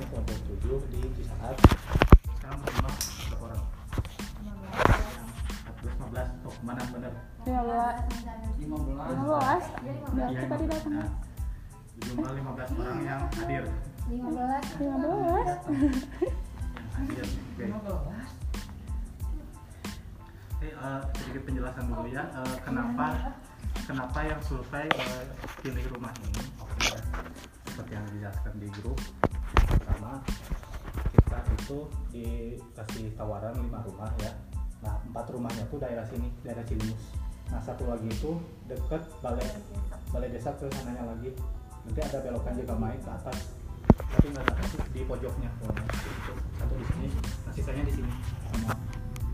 KKN kelompok 7 di Cisaat sekarang berjumlah berapa orang? 14, 15, oh mana bener? lima belas. Lima belas. Berarti tadi datang. Nah, jumlah 15 orang yang hadir. Lima belas. Lima belas. Hadir. Oke Oke, sedikit penjelasan dulu ya eh, kenapa kenapa yang survei eh, pilih rumah ini? Oke seperti yang dijelaskan di grup pertama kita itu dikasih tawaran lima rumah ya. Nah empat rumahnya tuh daerah sini daerah Cilimus nah satu lagi itu deket balai balai desa ke sananya lagi. Nanti ada belokan juga main ke atas. Tapi nggak ada di pojoknya. Itu. satu di sini nah sisanya di sini. Sama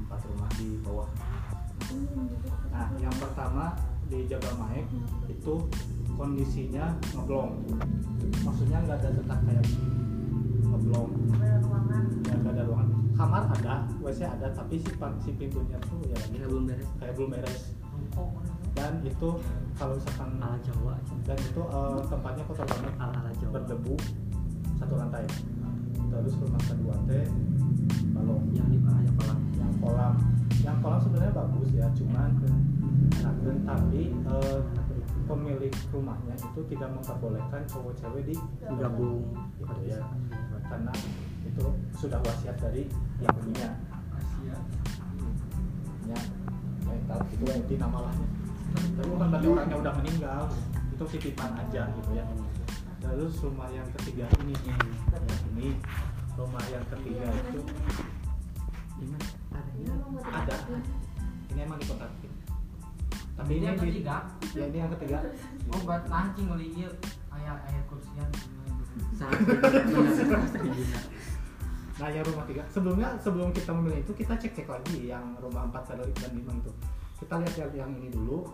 empat rumah di bawah. Nah yang pertama di Jagamaek itu kondisinya ngeblong. Maksudnya nggak ada tetap kayak gini ngeblong ya nggak ada ruangan. Kamar ada WC ada tapi si, si pintunya tuh ya Ini belum beres. kayak belum beres. Dan itu kalau misalkan Ala Jawa dan itu eh, tempatnya kotor banget. Ala ala Jawa. berdebu satu lantai. Terus rumah kedua teh balong. Yang di ayah kolam. yang kolam. Yang kolam sebenarnya bagus ya cuman nah, tapi eh, pemilik rumahnya itu tidak memperbolehkan cowok cewek di Gabung. gitu ya karena itu sudah wasiat dari yang punya. Ya mental itu yang di nama lahnya tapi bukan berarti orangnya udah meninggal. Itu titipan aja gitu ya. Terus rumah yang ketiga ini. Yang ini rumah yang ketiga itu. Ini ada. ini emang dikontrakin tapi Ini ini yang ketiga. ya ini yang ketiga. Oh, buat lancing kali ieu aya aya kursian. Saat Nah, yang rumah tiga. Sebelumnya sebelum kita memilih itu kita cek cek lagi yang rumah empat dan lima itu. Kita lihat yang, yang ini dulu.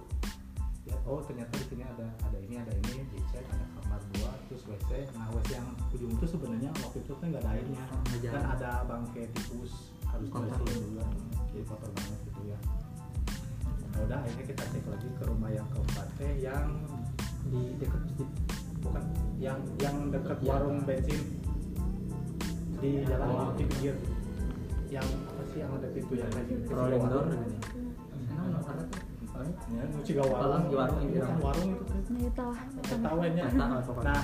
Ya, oh ternyata di sini ada ada ini ada ini dicek ada kamar dua terus WC. Nah WC yang ujung itu sebenarnya waktu itu tuh nggak ada airnya jalan. ada bangkai tikus harus Kotor. dibersihin dulu. Jadi kotor banget gitu ya. Nah, udah akhirnya kita cek lagi ke rumah yang keempat teh yang di dekat masjid bukan yang yang dekat Ya. warung bensin di jalan di pinggir. Yang apa sih yang ada pintu yang ada di pintu Rolling door warung. ini. Ya nu ciga warung. Warung, di warung, Bukan di warung. warung itu Gitu oh, pokoknya. nah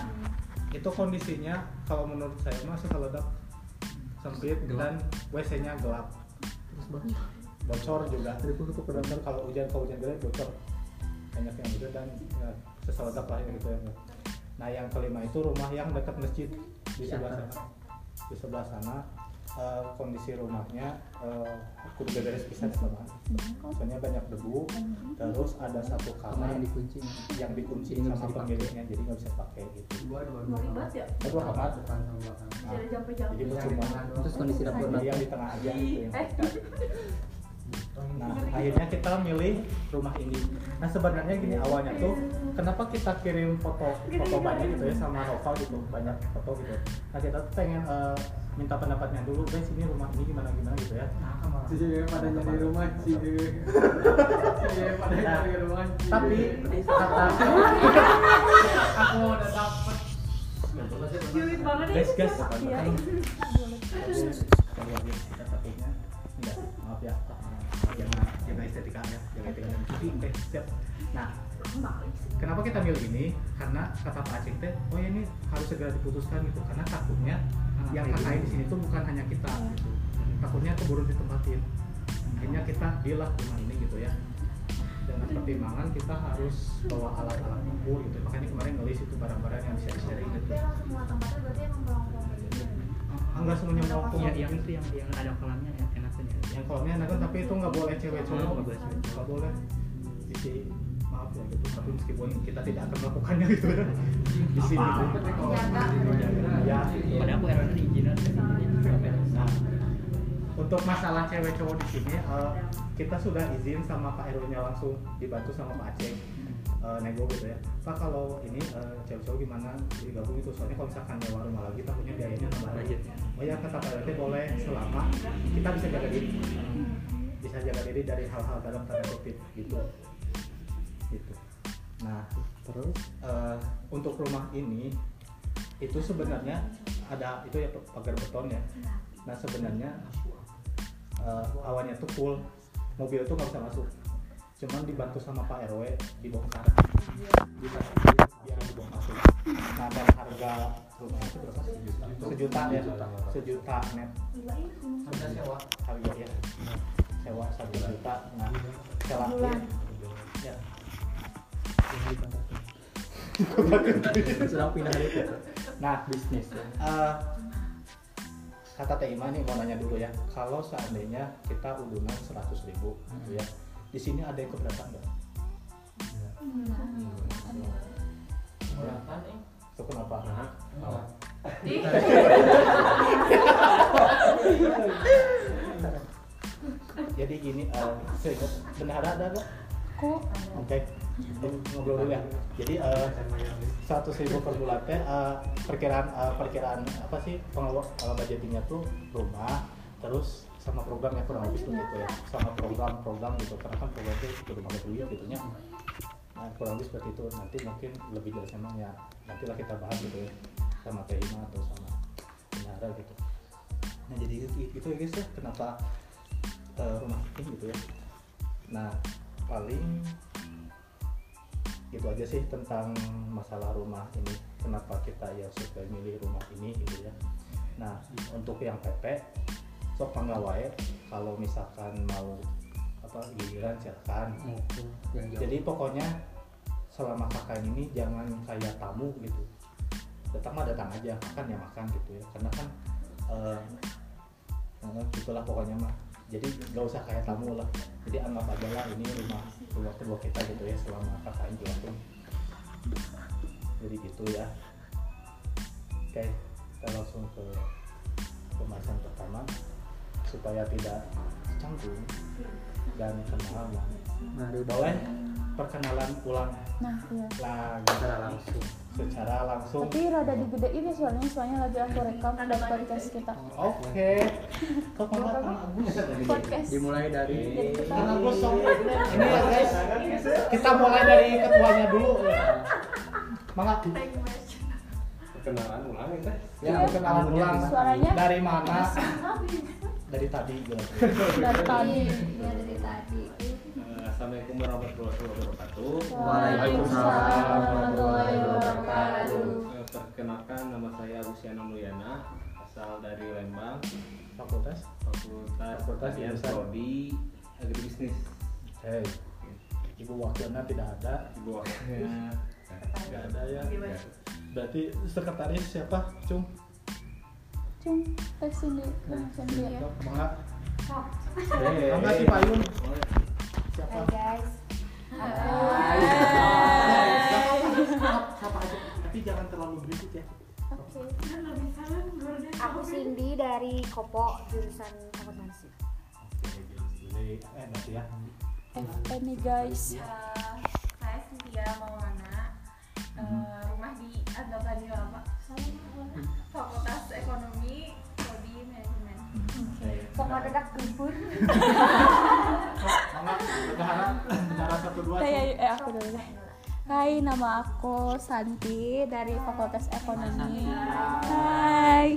itu kondisinya kalau menurut saya mah sekeledak sempit dan WC nya gelap. Terus bocor. juga. Benar kalau hujan kalau hujan gede bocor. Banyak yang gitu dan ya, seseledak lah gitu ya nah yang kelima itu rumah yang dekat masjid di sebelah sana. Di sebelah sana eh, kondisi rumahnya eh, kudu beres bisa sama soalnya banyak debu terus ada satu Kamar kamar yang dikunci. yang dikunci sama pemiliknya jadi nggak bisa pakai gitu. Dua dua Dua ribet ya? Dua kamar. Depan sama belakang. Nah, Jadi percuma Terus kondisi dapur yang di tengah aja gitu yang Eh, Nah, akhirnya kita milih rumah ini. Nah, sebenarnya gini awalnya tuh, kenapa kita kirim foto foto banyak gitu ya sama Nova gitu, banyak foto gitu. Nah, kita tuh pengen eh, minta pendapatnya dulu, guys, ini rumah ini gimana gimana gitu ya. Nah, Dewi pada nyari rumah. Si Dewi pada nyari rumah. Tapi kata Aku udah dapet. Cilik banget ya. guys guys, Iya. kita takutnya enggak maaf ya jangan jaga estetika ya jaga estetika dan cuti teh siap. Nah kenapa kita milih ini? Karena kata Pak Aceh teh oh ya ini harus segera diputuskan gitu. Karena takutnya yang KKN di sini tuh bukan hanya kita gitu. Takutnya keburu ditempatin. Akhirnya kita dilah rumah ini gitu ya. Dengan pertimbangan kita harus bawa alat-alat ukur gitu. Makanya kemarin ngelis itu barang-barang yang bisa di-sharing gitu. Tapi emang semua tempatnya berarti emang enggak semuanya melengkung Yang yang itu yang yang ada kolamnya ya enak aja. yang kolomnya enak kan tapi itu nggak boleh cewek cowok. Oh, nggak boleh cewek cowok. nggak boleh. Isi maaf ya gitu. Tapi meskipun kita tidak akan melakukannya gitu. Ya di sini. Gitu. ya. Padahal aku error di izin nah untuk masalah cewek cowok di sini eh, kita sudah izin sama Pak RW nya langsung dibantu sama Pak Aceh eh, nego gitu ya. Pak kalau ini eh, cewek cowok gimana digabung itu? Soalnya kalau misalkan nyewa rumah lagi takutnya biayanya nambah lagi. Budget. oh ya kata Pak RT boleh selama kita bisa jaga diri. Bisa jaga diri dari hal-hal dalam tanda kutip gitu. Gitu. Nah terus eh, untuk rumah ini itu sebenarnya ada itu ya pagar beton ya. Nah sebenarnya eh, awalnya tuh full. Mobil tuh nggak bisa masuk cuman dibantu sama Pak RW dibongkar. Bisa biar dibongkar. Nah dan harga rumah itu berapa? Sejuta. Ya. Sejuta. Net. Harga sewa. harga ya. Sewa satu juta nah selain ya Sedang pindah itu. nah Bisnis. Ya. eh, kata Teh Ima nih mau nanya dulu ya. Kalau seandainya kita udunan 100 ribu gitu ya di sini ada yang keberatan nggak? Keberatan eh. itu kenapa? Oh. jadi gini eh seingat benar ada nggak? Kok Oke, ngobrol dulu ya. Jadi satu ribu per bulan teh eh, perkiraan eh, perkiraan apa sih pengelola uh, budgetingnya tuh rumah terus sama program ya kurang lebih tuh gitu ya. Sama program-program gitu. Karena kan program itu kudu pakai duit gitu nya. Nah kurang lebih seperti itu. Nanti mungkin lebih jelas emang ya nantilah kita bahas gitu ya sama Tehima atau sama Benara gitu. Nah jadi itu, itu ya guys ya kenapa eh, rumah ini gitu ya. Nah paling itu aja sih tentang masalah rumah ini. Kenapa kita ya suka milih rumah ini gitu ya. Nah untuk yang PP sok mangga wae kalau misalkan mau apa giliran silakan. Jadi pokoknya selama kakak ini jangan kayak tamu gitu. Datang mah datang aja makan ya makan gitu ya. Karena kan eh, eh, gitulah pokoknya mah. Jadi nggak usah kayak tamu lah. Jadi anggap aja lah ini rumah rumah kedua kita gitu ya selama kakak ini tuh jadi gitu ya. Oke kita langsung ke pembahasan pertama supaya tidak canggung dan kenal lah. Mari boleh perkenalan ulang nah iya. lagi secara langsung. secara langsung. Tapi rada digedein ya soalnya soalnya lagi aku rekam ada podcast kita. oke. Kok Podcast. Dimulai dari sok ini ya guys. Kita mulai dari ketuanya dulu. Ya mangga Perkenalan ulang ya teh. ya perkenalan ulang. Suaranya? Dari mana dari tadi gitu dari tadi. Iya dari tadi. Eh, Assalamualaikum warahmatullahi wabarakatuh. Waalaikumsalam warahmatullahi wabarakatuh. Eh, Perkenalkan nama saya Luciana Mulyana, asal dari Lembang, fakultas Fakultas Fakultas jurusan. Prodi Agribisnis. Hei, ibu wakilnya tidak ada Di bawahnya nggak ada ya berarti sekretaris siapa cung Cung, tes sini sini. ya. mangga Eh, mangga si payung siapa Hai guys. siapa aja tapi jangan terlalu berisik ya. Oke. Aku Cindy dari Kopo jurusan akuntansi. oke jadi eh nanti ya. FP nih guys. Eh, saya Cynthia Maulana Eh, rumah di anggapannya apa Fakultas Ekonomi Prodi Manajemen dadak gembur? mangga berharap berharap satu dua Saya eh aku dulu deh. Hai, nama aku Santi dari Fakultas Ekonomi. Hai.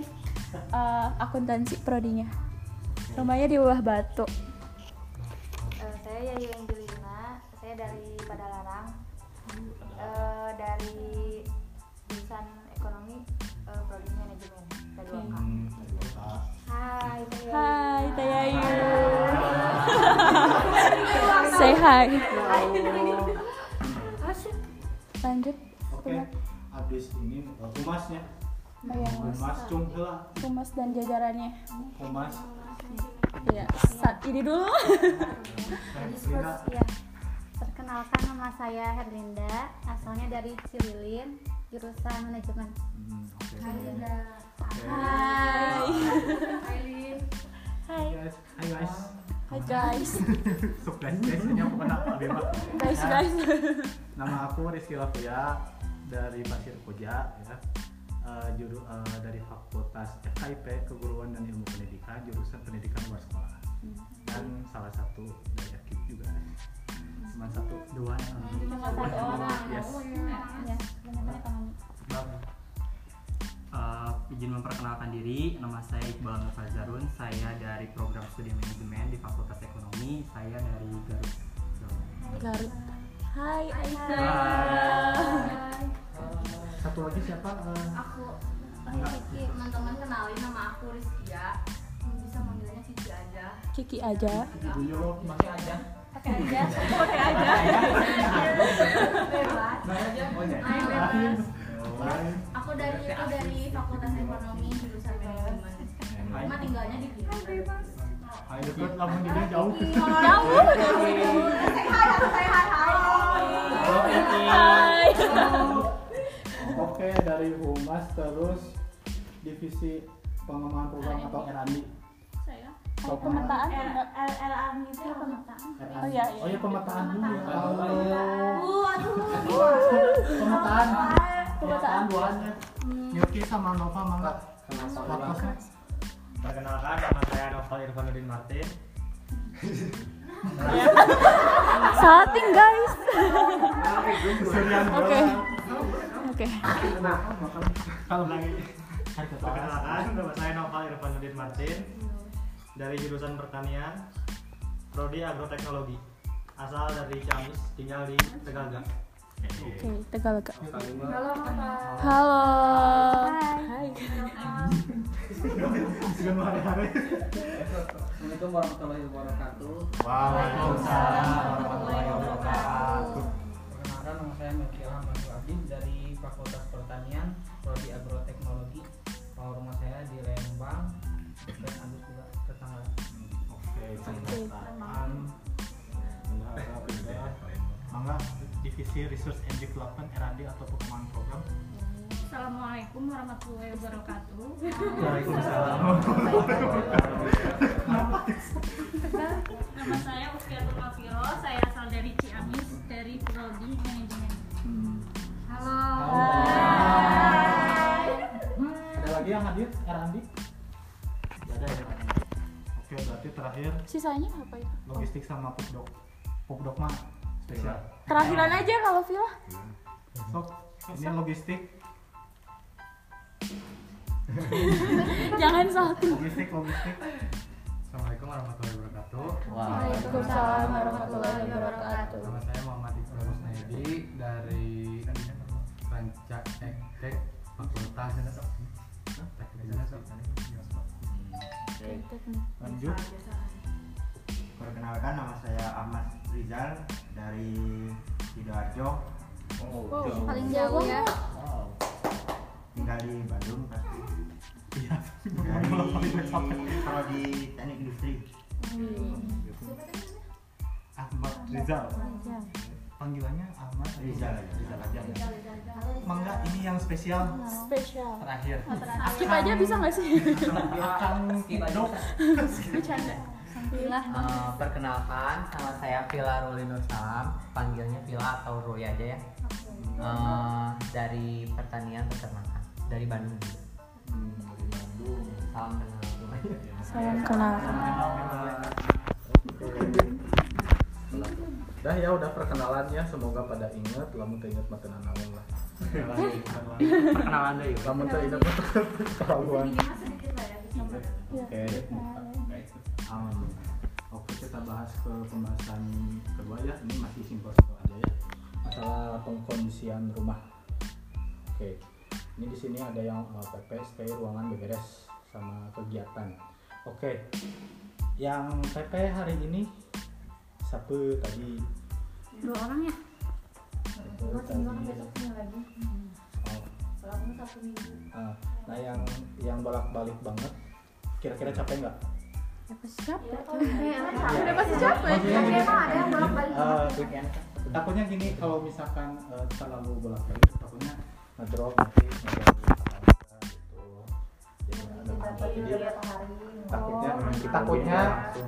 Eh, akuntansi prodinya. Rumahnya di bawah batu. Eh, saya Yayu Angelina, saya dari Padalarang. Eh, dari Hai. Hai, Tayayu. Say hi. Lanjut. oke habis ini uh, humasnya Oh, ya, Mas. humas Humas dan jajarannya. humas Iya, saat ini dulu. Ya. Perkenalkan nama saya Herlinda, asalnya dari Cililin, jurusan manajemen. Hmm, oke Hai. Aileen Hai. guys. Hai guys. Hai guys. Sok guys guys ini aku bebas Guys, guys. nama aku Rizky Lafia dari Pasir Koja ya. Eh, juru eh, dari Fakultas FKIP Keguruan dan Ilmu Pendidikan jurusan Pendidikan luar sekolah. Dan salah satu dari aktif juga. Cuma satu dua. Cuma satu orang. yes. Ya, benar-benar Bang izin memperkenalkan diri. Nama saya Iqbal Nurfazarun. Saya dari program studi manajemen di Fakultas Ekonomi. Saya dari Garut. Garut Hai Aisyah Hai. Satu lagi siapa? Eh, Aku oh, Kiki, teman-teman kenalin nama aku Rizkia. Bisa manggilnya Kiki aja. Kiki aja ibunya lo Masih aja. Pakai aja. Pakai aja Bebas. Ya. Main bebas. Aku dari aku dari Fakultas Ekonomi jurusan manajemen. Cuma tinggalnya di Blitar. Ayo deket lamun dia jauh. Jauh hi, hi. Hai Oke, dari Humas terus divisi pengembangan program atau R&D. Saya. Oh, pemetaan LLM itu pemetaan. Oh iya, iya. Oh ya pemetaan dulu. Oh, Waduh. pemetaan. Pemetaan. Pemetaan duanya. Yuki sama Nova mangga. Waktunya. Perkenalkan nama saya Novel Irfanuddin Martin. Salting guys Oke. Oke Kalau lagi Perkenalkan nama saya Novel Irfanuddin Martin dari jurusan pertanian, prodi agroteknologi. Asal dari Ciamis, tinggal di Tegaga. Oke, Tegalaga Halo, Bapak. Halo Hai. Assalamualaikum warahmatullahi wabarakatuh. Waalaikumsalam warahmatullahi wabarakatuh. Perkenalkan nama saya Melki Ahmad dari Fakultas Pertanian, Prodi Agroteknologi. Kalau rumah saya di Lembang, dan Agus juga tetangga. Oke. Bendahara, benda. Mangga divisi Research and Development R&D atau pengembangan program. Assalamualaikum warahmatullahi wabarakatuh. Waalaikumsalam. Nama saya Uskiatul Mafiro, saya asal dari Ciamis, dari Prodi Manajemen. Halo. Ada lagi yang hadir R&D? Ada ya. Oke, berarti terakhir Sisanya apa ya? logistik sama pupdok. Pupdok mah Terakhiran aja kalau Villa. Sok, ini logistik, Jangan salting logistik, logistik. Assalamualaikum warahmatullahi wabarakatuh. Waalaikumsalam warahmatullahi wabarakatuh. Nama saya Muhammad Iqbal Rusnedi dari Ranca Ektek Fakultas. Lanjut. Perkenalkan nama saya Ahmad Rizal dari Sidoarjo, paling jauh ya tinggal di Bandung pasti. Iya. Dari prodi teknik industri. Ahmad Rizal. Panggilannya Ahmad Rizal Rizal. aja. Rizal aja. Mangga ini yang spesial Spesial terakhir. Akip aja bisa gak sih? Akan pupdok. Bercanda Alhamdulillah Eh, perkenalkan, nama saya Vila Ruli Nur Salam, panggilnya Vila atau Ruli aja ya. Eh, dari pertanian peternakan, dari Bandung. Salam kenal. Salam kenal Dah ya udah perkenalannya semoga pada inget lamun teu inget mah teu nanaon lah. Perkenalan dulu. Lamun teu inget mah teu keterlaluan. Iya. Oke. Um, Oke kita bahas ke pembahasan kedua ya ini masih simpel-simpel aja ya masalah pengkondisian rumah. Oke ini di sini ada yang PP stay ruangan beberes sama kegiatan. Oke yang PP hari ini Sabtu tadi dua orang ya. Oh, Ah, nah yang yang bolak-balik banget kira-kira capek nggak? Ya pasti capek udah pasti capek gini, emang ada yang bolak balik eh, takutnya gini kalau misalkan eh, terlalu bolak-balik takutnya ngedrop nanti ngedrop gitu jadi masalah. jadi takutnya takutnya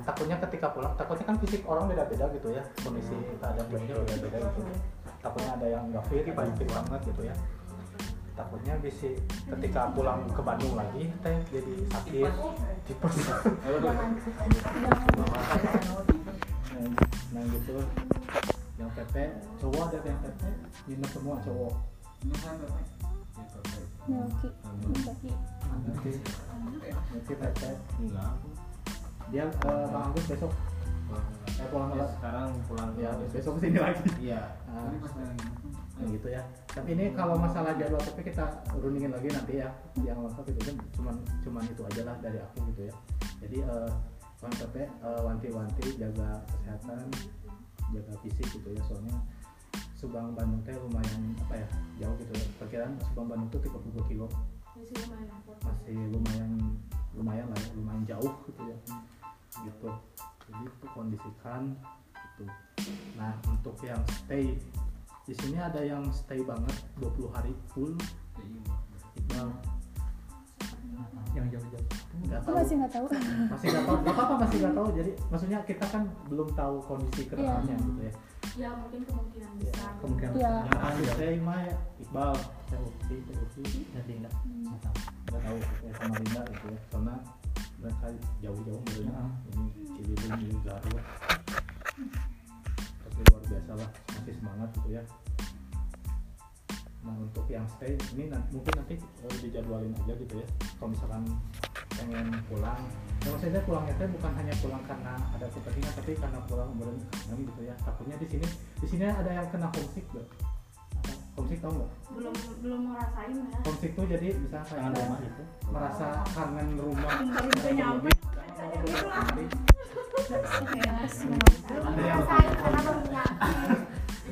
takutnya ketika pulang takutnya kan fisik orang beda-beda gitu ya. Kondisi keadaannya beda-beda gitu. Takutnya ada yang nggak fit ada yang fit banget gitu ya takutnya bisa ketika pulang ke Bandung lagi teh jadi sakit. Tipes. Nah, nah gitu. Yang PP cowok ada yang PP minus semua cowok. Saya nanti Tete Enggak. dia eh, Bang Agus besok. Eh pulang Ya, sekarang pulang ya besok ke sini lagi. Iya. Nah, ya gitu ya tapi ini kalau masalah jadwal tapi kita rundingin lagi nanti ya yang lengkap itu kan cuman cuman itu aja lah dari aku gitu ya. Jadi eh konsepnya eh, wanti-wanti jaga kesehatan jaga fisik gitu ya soalnya Subang Bandung teh lumayan apa ya jauh gitu. Ya perkiraan Subang Bandung tuh 30 kilo. Masih lumayan lumayan lah ya, lumayan jauh gitu ya. Gitu. Jadi itu kondisikan gitu. Nah untuk yang stay di sini ada yang stay banget 20 hari full. Iqbal yang jauh-jauh. Nggak Aku tahu. masih nggak tahu. masih nggak tahu. Nggak apa-apa masih nggak tahu. Jadi maksudnya kita kan belum tahu kondisi ke depannya gitu ya. Ya mungkin kemungkinan besar. kemungkinan Iya. yang pasti stay mah ya. Iqbal saya Ukti saya Ukti Nanti enggak. nggak tahu. Ya, sama Linda gitu ya. Karena mereka jauh-jauh modelnya ini Ciliwung di Garut tapi luar biasa lah masih semangat gitu ya. Nah untuk yang stay ini nanti, mungkin nanti eh, dijadwalin aja gitu ya. Kalau misalkan pengen pulang ya maksudnya pulangnya teh bukan hanya pulang karena ada kepentingan tapi karena pulang kemudian kangen gitu ya. Takutnya di sini di sini ada yang kena homesick gak homesick tau nggak? Belum belum ngerasain ya. Homesick tuh jadi bisa kayak rumah itu. merasa kangen rumah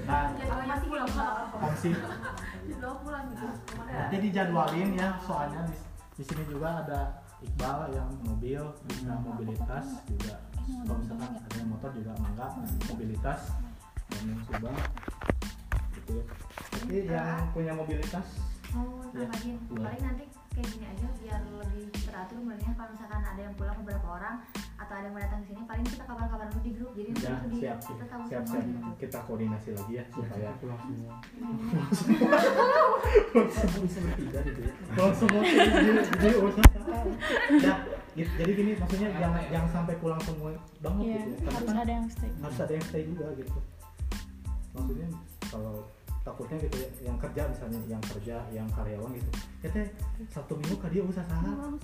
nah nanti dijadwalin ya soalnya di, di sini juga ada Iqbal yang mobil bisa mobilitas juga kalau misalkan ada yang motor juga mangga mobilitas dan yang Subang gitu ya tapi yang punya mobilitas nambahin Boleh. paling nanti kayak gini aja biar lebih teratur sebenarnya kalau misalkan ada yang pulang beberapa orang atau ada yang mau datang ke sini paling kita kabar-kabar dulu di grup. Jadi nanti ya itu di- siap kita tahu siap semua siap. Gitu kita koordinasi lagi ya supaya pulang semua. bisa bertiga gitu ya kalau semua jadi jadi urusan ya jadi gini maksudnya jangan jangan sampai pulang semua banget Iya, gitu ya. Harus kan ada yang stay. harus ada yang stay juga gitu. Maksudnya kalau takutnya gitu ya yang kerja misalnya yang kerja yang karyawan gitu. Ya teh satu minggu ke dia usah salah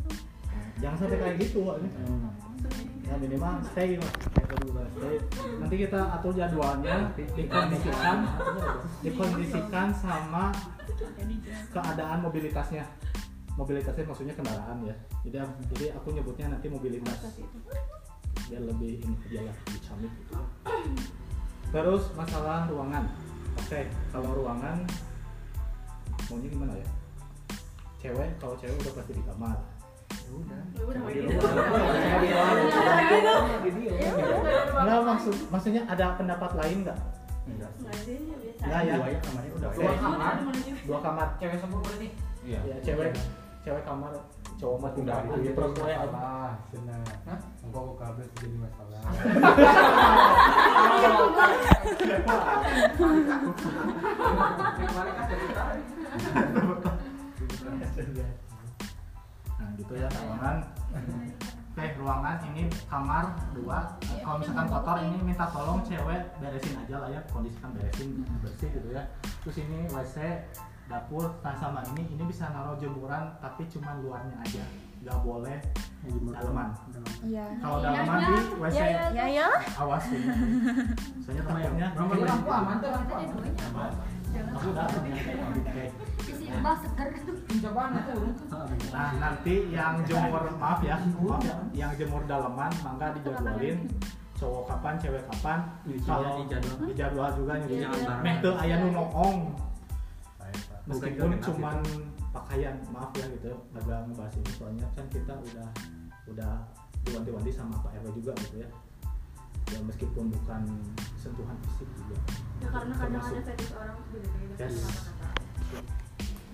Nah, jangan sampai kayak gitu ini. ya minimal stay lah. Stay. Nanti kita atur jadwalnya dikondisikan dikondisikan sama keadaan mobilitasnya. Mobilitasnya maksudnya kendaraan ya. Jadi jadi aku nyebutnya nanti mobilitas. Biar lebih ini aja lah lebih camik gitu. Terus masalah ruangan oke kalau ruangan maunya gimana ya? Cewek kalau cewek udah pasti di kamar. Ya udah. Cewek di luar. Cewek di luar. Nggak, maksud maksudnya ada pendapat lain nggak Enggak. Nggak ya Dua ya? Kamarnya udah. Dua kamar. dua kamar. Cewek semua berarti? Iya. ya cewek cewek kamar cowok mah tinggal di terus gue masalah, senang. Hah? Engkau kok kabel jadi masalah. nah gitu ya ruangan oke ruangan ini kamar dua kalau misalkan kotor ini minta tolong cewek beresin aja lah ya kondisikan beresin bersih gitu ya terus ini wc dapur. Nah sama ini ini bisa naruh jemuran tapi cuma luarnya aja. Nggak boleh daleman Iya. kalau daleman di wc. Ya ya ya. awas ya soalnya takutnya aku aman tuh aku aman. aku tuh Nah nanti yang jemur maaf ya, maaf ya, yang jemur daleman mangga dijadwalin. Cowok kapan, cewek kapan. Kalau dijadwal. juga nih. Jangan bareng. Meh teu aya nu noong. Meskipun cuman pakaian, maaf ya gitu. Agak ngebahas ini soalnya kan kita udah udah diwanti-wanti sama Pak RW juga gitu ya. Ya meskipun bukan sentuhan fisik juga. ya karena kadang ada Termasuk- fetish orang beda-beda Yes. kata-kata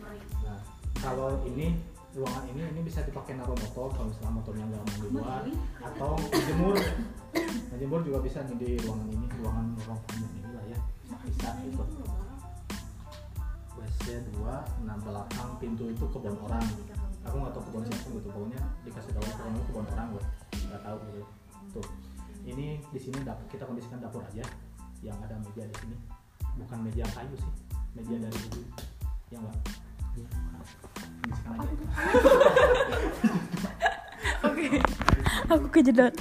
Ngeri. Nah, kalau ini ruangan ini ini bisa dipakai naruh motor kalau misalnya motornya nggak mau di luar atau jemur nah, jemur juga bisa nih di ruangan ini ruangan ruang tamu ini lah ya bisa itu WC dua nah belakang pintu itu kebun orang. Aku nggak tahu kebun siapa gitu pokoknya dikasih tahu kebun itu kebun orang gue nggak tahu gitu. Tuh ini di sini dapur kita kondisikan dapur aja. Yang ada meja di sini. Bukan meja kayu sih meja dari dulu yang enggak Bisikan aja. Oke. Aku kejedot.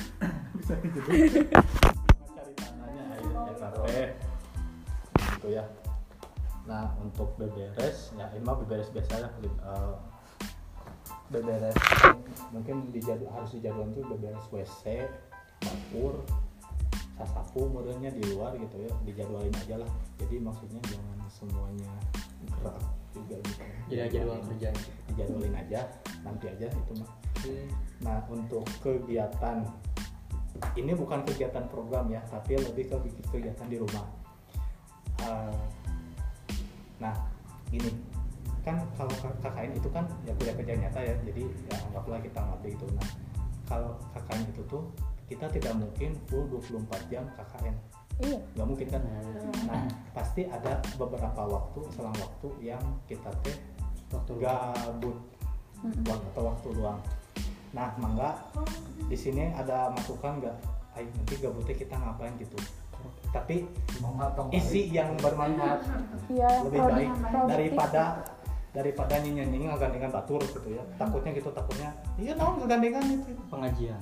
bisa gitu cari tanahnya ayo RT gitu ya nah untuk beberes ya ini mah beberes biasa ya eh, beberes mungkin dijadwal harus dijadwal tuh beberes WC dapur sasapu modelnya di luar gitu ya dijadwalin aja lah. Jadi maksudnya jangan semuanya gerak juga gitu. Jadi jadwal kerja. dijadwalin aja nanti aja itu mah. Nah, untuk kegiatan ini bukan kegiatan program ya, tapi lebih ke kegiatan di rumah. Eh, nah, gini kan kalau KKN itu kan ya kuliah kerja nyata ya, jadi ya anggaplah kita ngabdi itu. Nah, kalau KKN itu tuh kita tidak mungkin full 24 jam KKN, Iya. nggak mungkin kan? Nah, pasti ada beberapa waktu, selang waktu yang kita teh Waktu gabut waktu atau waktu luang. Nah, mangga di sini ada masukan nggak? Ayo nanti gabutnya kita ngapain gitu. Tapi isi yang bermanfaat Iya, yang lebih baik daripada daripada nyanyi ngegandengan batur gitu ya. Takutnya gitu takutnya. Iya dong ngegandengan itu. pengajian.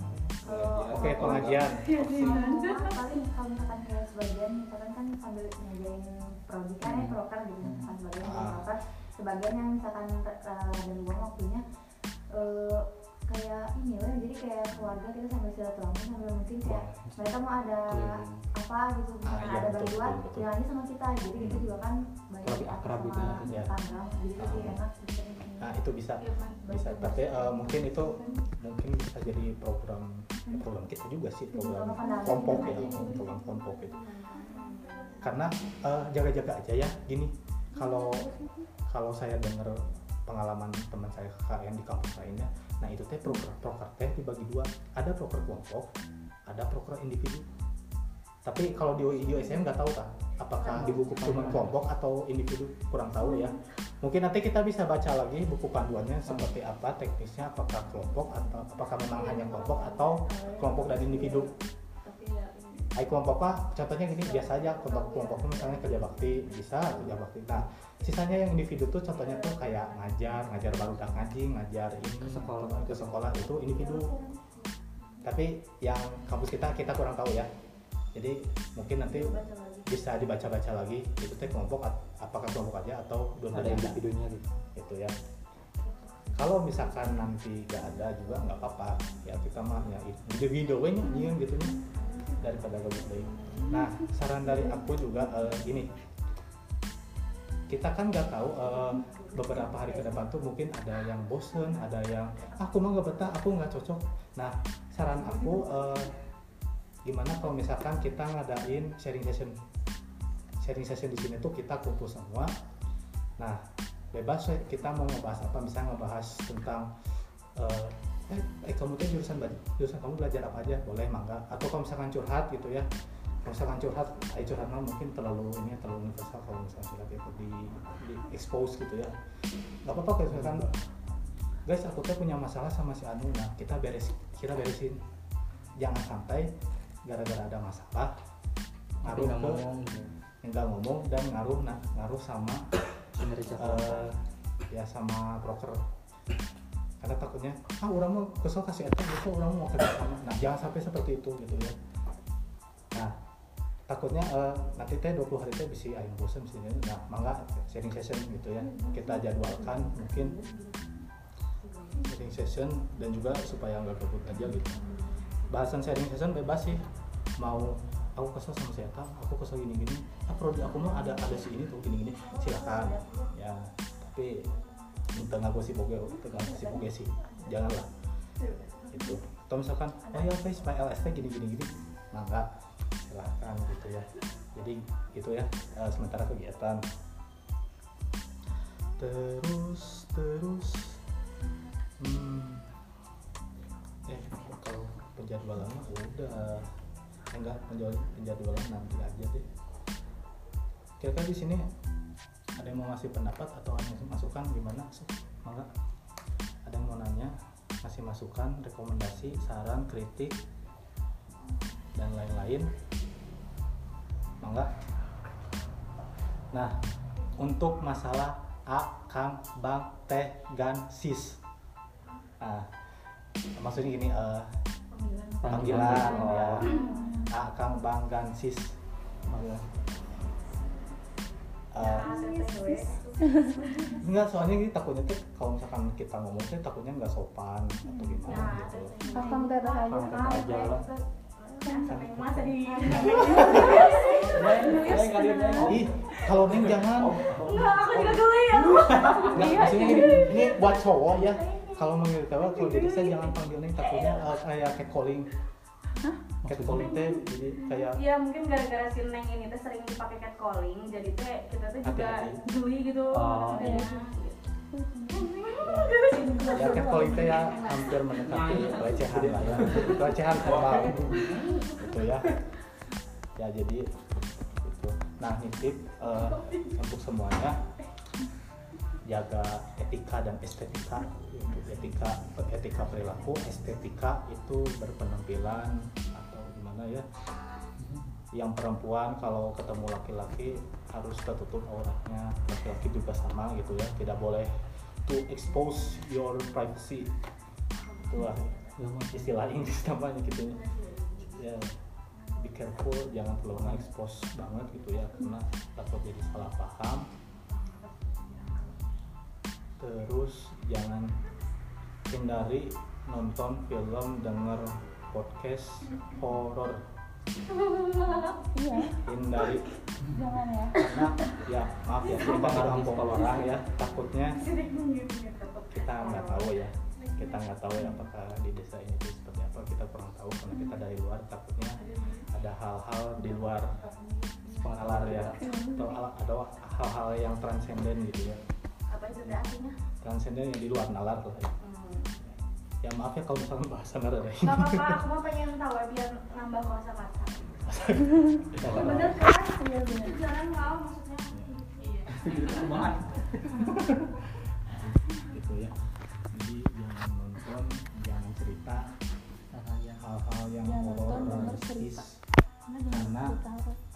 Oke pengajian. paling kalau misalkan kayak sebagian misalkan kan sambil ngajarin prodi kan ya proker gitu misalkan sebagian yang Ah. proker sebagian yang misalkan eh, ada luang waktunya eh, kayak ini lah jadi kayak keluarga kita sambil silaturahmi sambil mungkin kayak mereka mau ada apa gitu Ah, iya, ada betul, bantuan betul, betul. bilang aja sama kita jadi itu juga kan banyak Lebih akrab gitu ya. tetangga jadi lebih Ah. enak gitu Nah itu bisa bisa. Tapi eh, mungkin itu mungkin bisa jadi program ya, program kita juga sih program kelompok ya program kelompok itu. karena eh, jaga-jaga aja ya gini kalau kalau saya dengar pengalaman teman saya KKN di kampus lainnya nah itu teh proker proker teh dibagi dua ada proker kelompok ada proker individu tapi kalau di UI USM nggak tahu kan apakah di buku cuma kelompok atau individu kurang tahu ya mungkin nanti kita bisa baca lagi buku panduannya seperti apa teknisnya apakah kelompok atau apakah memang hanya kelompok atau kelompok dan individu Ay kelompok apa? Contohnya gini biasa aja kelompok kelompoknya misalnya kerja bakti bisa kerja bakti. Nah sisanya yang individu tuh contohnya tuh kayak ngajar, ngajar baru ngaji, ngajar ini Ke sekolah. ke sekolah itu individu. Tapi yang kampus kita kita kurang tahu ya. Jadi mungkin nanti bisa dibaca-baca lagi itu teh kelompok apakah kelompok aja atau dua Ada individunya gitu. gitu ya kalau misalkan nanti gak ada juga nggak apa-apa ya kita mah ya video video nya nyiun gitu nya daripada gabut deui. nah saran dari aku juga eh, gini kita kan nggak tahu eh, beberapa hari ke depan tuh mungkin ada yang bosen ada yang aku mah nggak betah aku nggak cocok nah saran aku eh, gimana kalau misalkan kita ngadain sharing session? Sharing session di sini tuh kita kumpul semua. Nah bebas we, kita mau ngebahas apa? Bisa ngebahas tentang eh, eh, eh kamu tuh jurusan jurusan kamu belajar apa aja? Boleh mangga. Atau kalau misalkan curhat gitu ya. Kalau misalkan curhat eh curhat mah mungkin terlalu ini terlalu universal kalau misalkan curhat itu di, di expose gitu ya. Nggak apa-apa kalau misalkan guys aku tuh punya masalah sama si Anu. Nah kita beres kita beresin. Jangan sampai gara-gara ada masalah ngaruh ke ngomong. nggak ngomong dan ngaruh nah, ngaruh sama Kinerja kelompok. ya sama broker karena takutnya ah orang mau kesel kasih eta gitu orang mau kerja sama. Nah jangan sampai seperti itu gitu ya. Nah takutnya eh, nanti teh 20 hari teh bisa ayam bosan bisa nah mangga sharing session gitu ya. Kita jadwalkan mungkin sharing session dan juga supaya nggak gabut aja gitu bahasan sharing session bebas sih. Mau aku kesel sama si Eta, aku kesel gini gini ah prodi aku mah ada ada si ini tuh gini gini silakan. Ya tapi tengah gue sih boge tengah si boge sih. Janganlah. Itu atau misalkan oh ya guys pak LST gini gini gini nah enggak silahkan gitu ya. Jadi gitu ya eh, sementara kegiatan. Terus terus hmm, penjadwalan mah udah enggak penjadwalan penjadwalan nanti aja deh kira-kira di sini ada yang mau ngasih pendapat atau hanya masukan gimana mangga ada yang mau nanya ngasih masukan rekomendasi saran kritik dan lain-lain. Mangga nah untuk masalah A Kang Bang Teh Gan Sis. Nah maksudnya gini eh, panggilan ya A Kang Bang Gan Sis panggilan Eh, enggak soalnya ini takutnya tuh kalau misalkan kita ngomong tuh takutnya nggak sopan atau gimana gitu. Akang teteh aja. Akang teteh aja. lah masa di Ih, kalau neng jangan. enggak aku juga geli ya Enggak, maksudnya gini, ini buat cowok ya. Kalau manggil cewek, kalau jadi saya jangan panggil neng takutnya eh, kayak catcalling. Catcalling teh jadi kayak Iya mungkin gara-gara si Neng ini teh sering dipakai catcalling jadi teh kita tuh juga geli gitu Oh, Iya. ya catcalling teh ya hampir mendekati pelecehan lah ya. Pelecehan verbal. Gitu ya. Ya jadi gitu. Nah, nitip eh, untuk semuanya jaga etika dan estetika. Etika etika perilaku estetika itu berpenampilan atau gimana ya? Yang perempuan kalau ketemu laki-laki harus tertutup auratnya laki-laki juga sama gitu ya. Tidak boleh to expose your privacy. Itulah istilah Inggris namanya gitu ya. Be careful jangan terlalu expose banget gitu ya karena takut jadi salah paham terus jangan hindari nonton film denger podcast horor. Iya, hindari. Jangan ya. karena ya maaf ya kita nggak kampung orang ya takutnya kita nggak tahu ya. kita nggak tahu ya apakah di desa ini tuh seperti apa. Kita kurang tahu karena kita dari luar takutnya ada hal-hal di luar pengalaman ya. Atau ada hal-hal yang transenden gitu ya teh artinya transenden yang di luar nalar lah ya. ya maaf ya kalau misalnya bahasa nggak ada Gak apa-apa, aku mau pengen tahu ya biar nambah kosa kata. Ya, Bener kan? Iya benar. Jangan kau maksudnya. Iya. gitu ya jadi jangan nonton jangan cerita hal-hal yang hal-hal yang Jangan horor karena ya.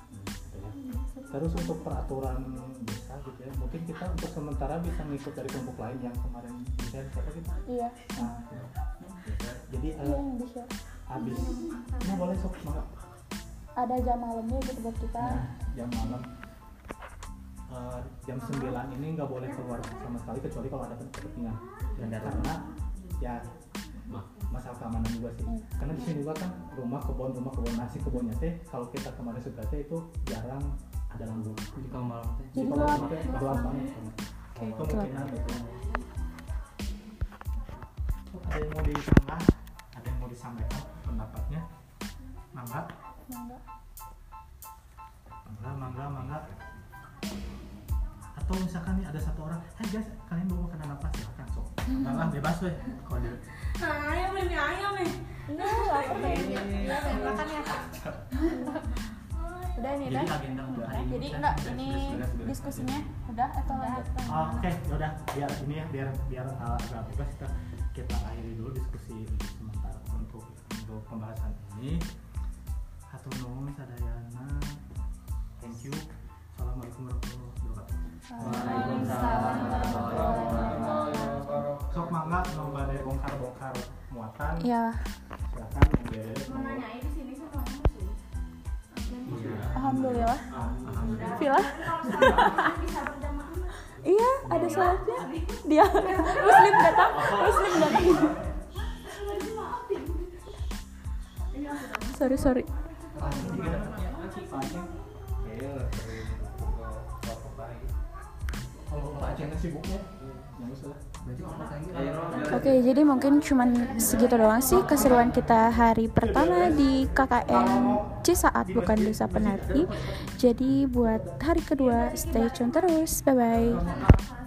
Terus untuk peraturan desa gitu ya. Mungkin kita untuk sementara bisa ngikut dari kelompok lain yang kemarin bisa siapa gitu? Iya, nah, gitu. Ya. jadi iya eh, yang di share. habis. Ini boleh sok mangga Ada jam malamnya gitu buat kita. Nah, jam malam. Eh, jam 9 ini nggak boleh keluar sama sekali kecuali kalau ada kepentingan. Dan karena ya masalah keamanan juga sih. Hmm. karena di sini juga kan rumah kebun rumah kebun nasi kebunnya teh kalau kita kemarin sudah teh itu jarang ada lampu. Jadi kalau malam teh. Jadi kalau gelap. malam teh gelap banget kemungkinan itu ada yang mau ditambah? Ada yang mau disampaikan pendapatnya? Mangga? Mangga. mangga mangga mangga atau misalkan nih ada satu orang hey guys kalian mau makan apa silakan sok Hmm. Enggak lah bebas weh kalau di Ayam ini ayam nih. Enggak, enggak apa-apa. Makan ya. Udah ini jadi dah. agenda untuk hari ini Jadi enggak ini diskusinya udah atau lanjut? Oh, oke yaudah biar ini ya biar biar uh, agak bebas kita kita akhiri dulu diskusi untuk sementara untuk untuk pembahasan ini hatur nuhun sadayana thank you Waalaikumsalam warahmatullahi wabarakatuh. sok mangga mau badai bongkar bongkar muatan Iya, silakan Mau nanya di sini sama kamu sih. alhamdulillah. alhamdulillah Villa? Iya, ada sholatnya. Dia muslim datang, muslim datang. Sorry, sorry. Sibuknya ya Oke, jadi mungkin cuman segitu doang sih keseruan kita hari pertama di KKN Cisaat bukan Desa Penari. Jadi buat hari kedua stay tune terus. Bye bye.